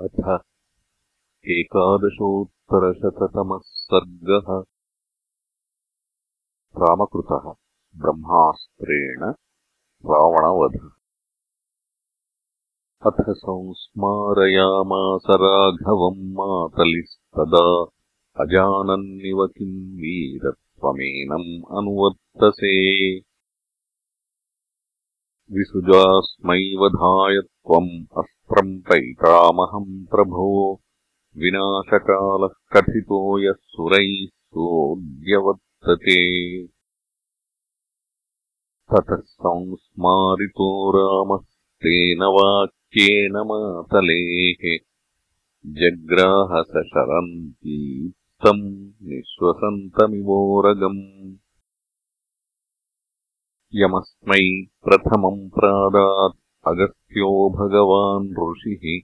अथ एकादशोत्तरशततमः सर्गः। रामकृतः ब्रह्मास्त्रेण रावणवधः। अथ संस्मारयामास राघवम् मातलिस्तदा अजानन्निव किम् वीरत्वमेनम् अनुवर्तसे। विसुजास्मै वधाय त्वम् अस्त्रम् पैतामहम् प्रभो। विनाशकालः कथितो यः सुरैः सोऽद्यवर्तते। ततः संस्मारितो रामस्तेन वाक्येन मातलेः। जग्राहसशरन्तीत्तम् निःश्वसन्तमिवोरगम्। यमस्मै प्रथमम् प्रादात् अगस्त्यो भगवान् ऋषिः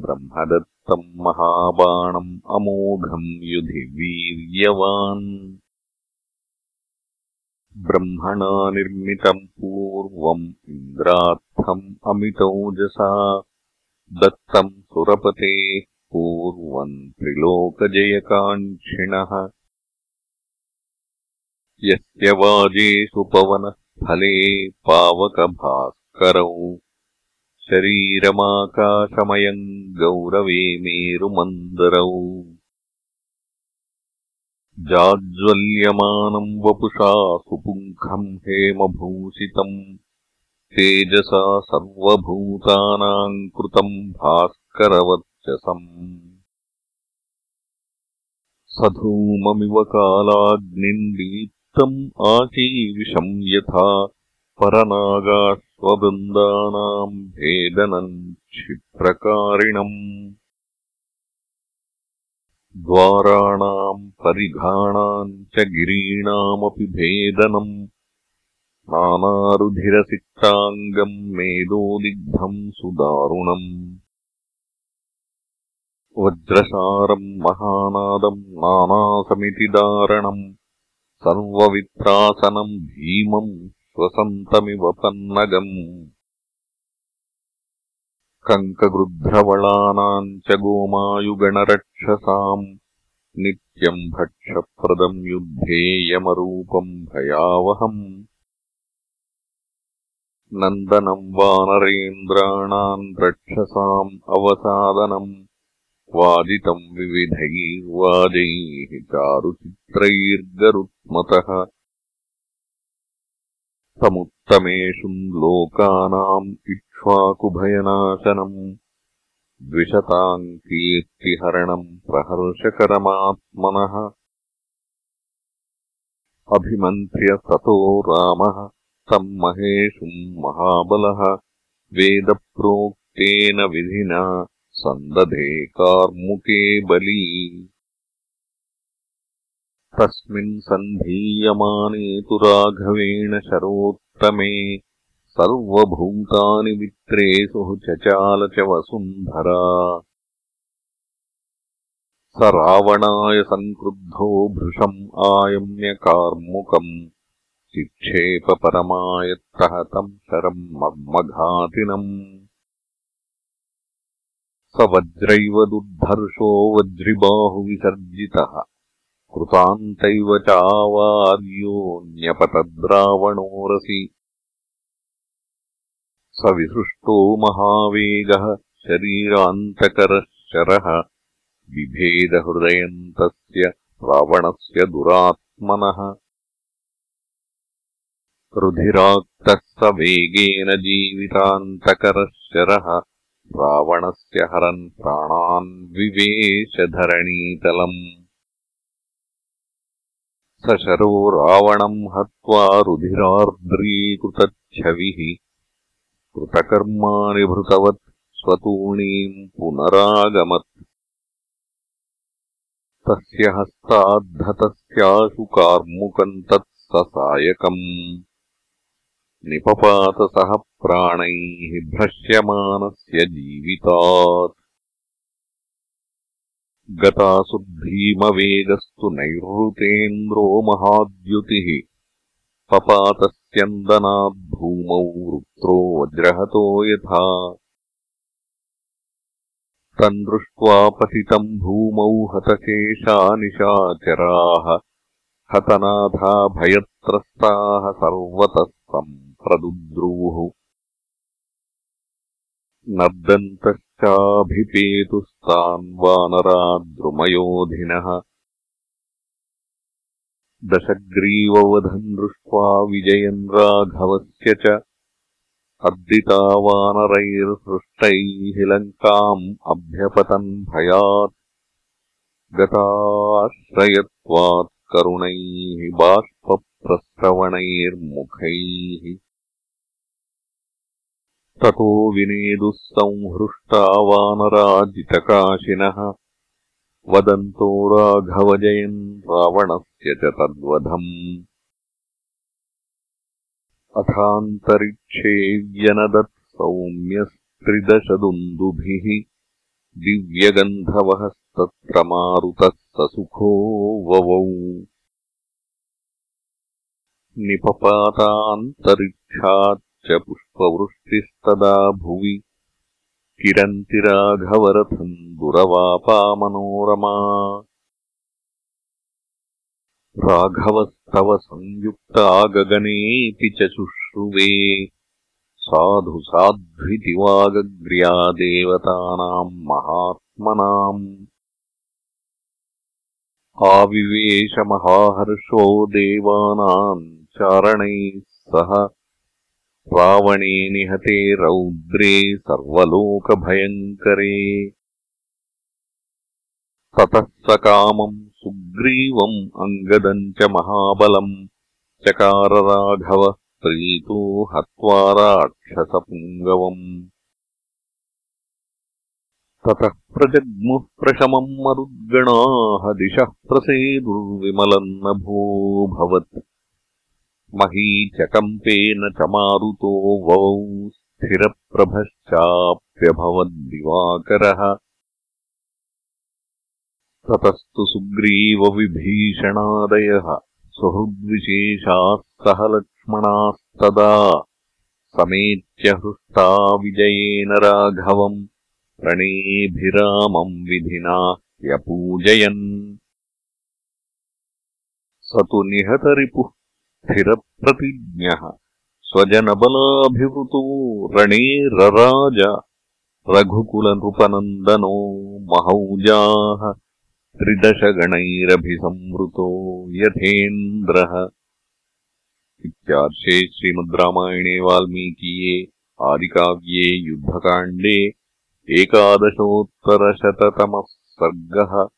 ब्रह्मदत्तम् महाबाणम् अमोघम् युधि वीर्यवान्। ब्रह्मणा निर्मितम् पूर्वम् इन्द्रार्थम् अमितौजसा दत्तम् सुरपतेः पूर्वम् त्रिलोकजयकाङ्क्षिणः। यस्य वाजेषु पवनः फले पावकभास्करौ शरीरमाकाशमयम् गौरवे मेरुमन्दरौ। जाज्वल्यमानम् वपुषा सुपुङ्खम् हेमभूषितम् तेजसा सर्वभूतानाम् कृतम् भास्करवर्चसम्। सधूममिव कालाग्निम् तम् आकीविषम् यथा परनागाश्ववृन्दानाम् भेदनम् क्षिप्रकारिणम् द्वाराणाम् परिघाणाम् च गिरीणामपि भेदनम् नानारुधिरसिक्ताङ्गम् मेदोदिग्धम् सुदारुणम् वज्रसारम् महानादम् नानासमिति दारणम् सर्ववित्रासनम् भीमम् श्वसन्तमिव पन्नगम्। कङ्कगृध्रवळानाम् च गोमायुगणरक्षसाम्। नित्यम् भक्षप्रदम् युद्धेयमरूपम् भयावहम्। नन्दनम् वानरेन्द्राणाम् रक्षसाम् अवसादनम्। वादितम् विविधैर्वाजैः चारुचित्रैर्गरुत्मतः समुत्तमेषु लोकानाम् इक्ष्वाकुभयनाशनम् द्विषताम् कीर्तिहरणम् प्रहर्षकरमात्मनः। अभिमन्त्र्य ततो रामः तम् महेषुम् महाबलः। वेदप्रोक्तेन विधिना सन्दधे कार्मुके बली तस्मिन् सन्धीयमाने तु राघवेण शरोत्तमे सर्वभूतानि वित्रेषु चचाल च वसुन्धरा। स रावणाय सङ्क्रुद्धो भृशम् आयम्य कार्मुकम् चिक्षेपपरमायत्तः तम् शरम् मर्मघातिनम्। स वज्रैव दुर्धर्षो वज्रिबाहुविसर्जितः कृतान्तैव चावार्योऽन्यपतद्रावणोरसि स विसृष्टो महावेगः शरीरान्तकरः शरः बिभेदहृदयन्तस्य रावणस्य दुरात्मनः। रुधिराक्तः स वेगेन जीवितान्तकरः शरः रावणस्य हरन् प्राणान् विवेशधरणीतलम् स शरो रावणम् हत्वा रुधिरार्द्रीकृतच्छविः कृतकर्माणि स्वतूणीम् पुनरागमत्। तस्य हस्ताद्धतस्याशु कार्मुकम् तत् सायकम् निपपातसः प्राणैः भ्रश्यमानस्य जीवितात् गतासुर्भीमवेगस्तु नैरृतेन्द्रो महाद्युतिः पपातस्यन्दनाद्भूमौ वृत्रो वज्रहतो यथा। तम् दृष्ट्वा पतितम् भूमौ हतशेषानिशाचराः हतनाथा भयत्रस्ताः सर्वतः नर्दन्तश्चाभिपेतुस्तान् वानराद्रुमयोधिनः दशग्रीववधम् दृष्ट्वा विजयन् राघवस्य च अर्दितावानरैर्हृष्टैः लङ्काम् अभ्यपतन् भयात्। गताश्रयत्वात् करुणैः बाष्पप्रस्तवणैर्मुखैः ततो विनेदुः संहृष्टा वानराजितकाशिनः वदन्तो राघवजयन् रावणस्य च तद्वधम्। अथान्तरिक्षे व्यनदत् सौम्यस्त्रिदशदुन्दुभिः। दिव्यगन्धवहस्तत्र मारुतः ससुखो ववौ निपपातान्तरिक्षाच्च पुष्पवृष्टिस्तदा भुवि। किरन्तिराघवरथम् दुरवापामनोरमा। राघवस्तव संयुक्तागगनेऽपि च शुश्रुवे साधु साध्विति वागग्र्या देवतानाम् महात्मनाम्। आविवेशमहाहर्षो देवानाम् चारणैः सह रावणे निहते रौद्रे सर्वलोकभयङ्करे। ततः स कामम् सुग्रीवम् अङ्गदम् च महाबलम् चकारराघवः प्रीतो हत्वा राक्षसपुङ्गवम्। ततः प्रजग्मुः प्रशमम् मरुद्गणाः दिशः प्रसेदुर्विमलम् नभोऽभवत् महीचकम्पेन च मारुतो वौ स्थिरप्रभश्चाप्यभवद्दिवाकरः। ततस्तु सुग्रीवविभीषणादयः सुहृद्विशेषाः सह लक्ष्मणास्तदा। समेत्य हृष्टा विजयेन राघवम् प्रणेभिरामम् विधिना ह्यपूजयन् स तु निहतरिपुः स्थिरप्रतिज्ञः। स्वजनबलाभिवृतो रणे रराज रघुकुलनृपनन्दनो महौजाः त्रिदशगणैरभिसंवृतो यथेन्द्रः। इत्यार्षे श्रीमद् रामायणे वाल्मीकीये आदिकाव्ये युद्धकाण्डे एकादशोत्तरशततमः सर्गः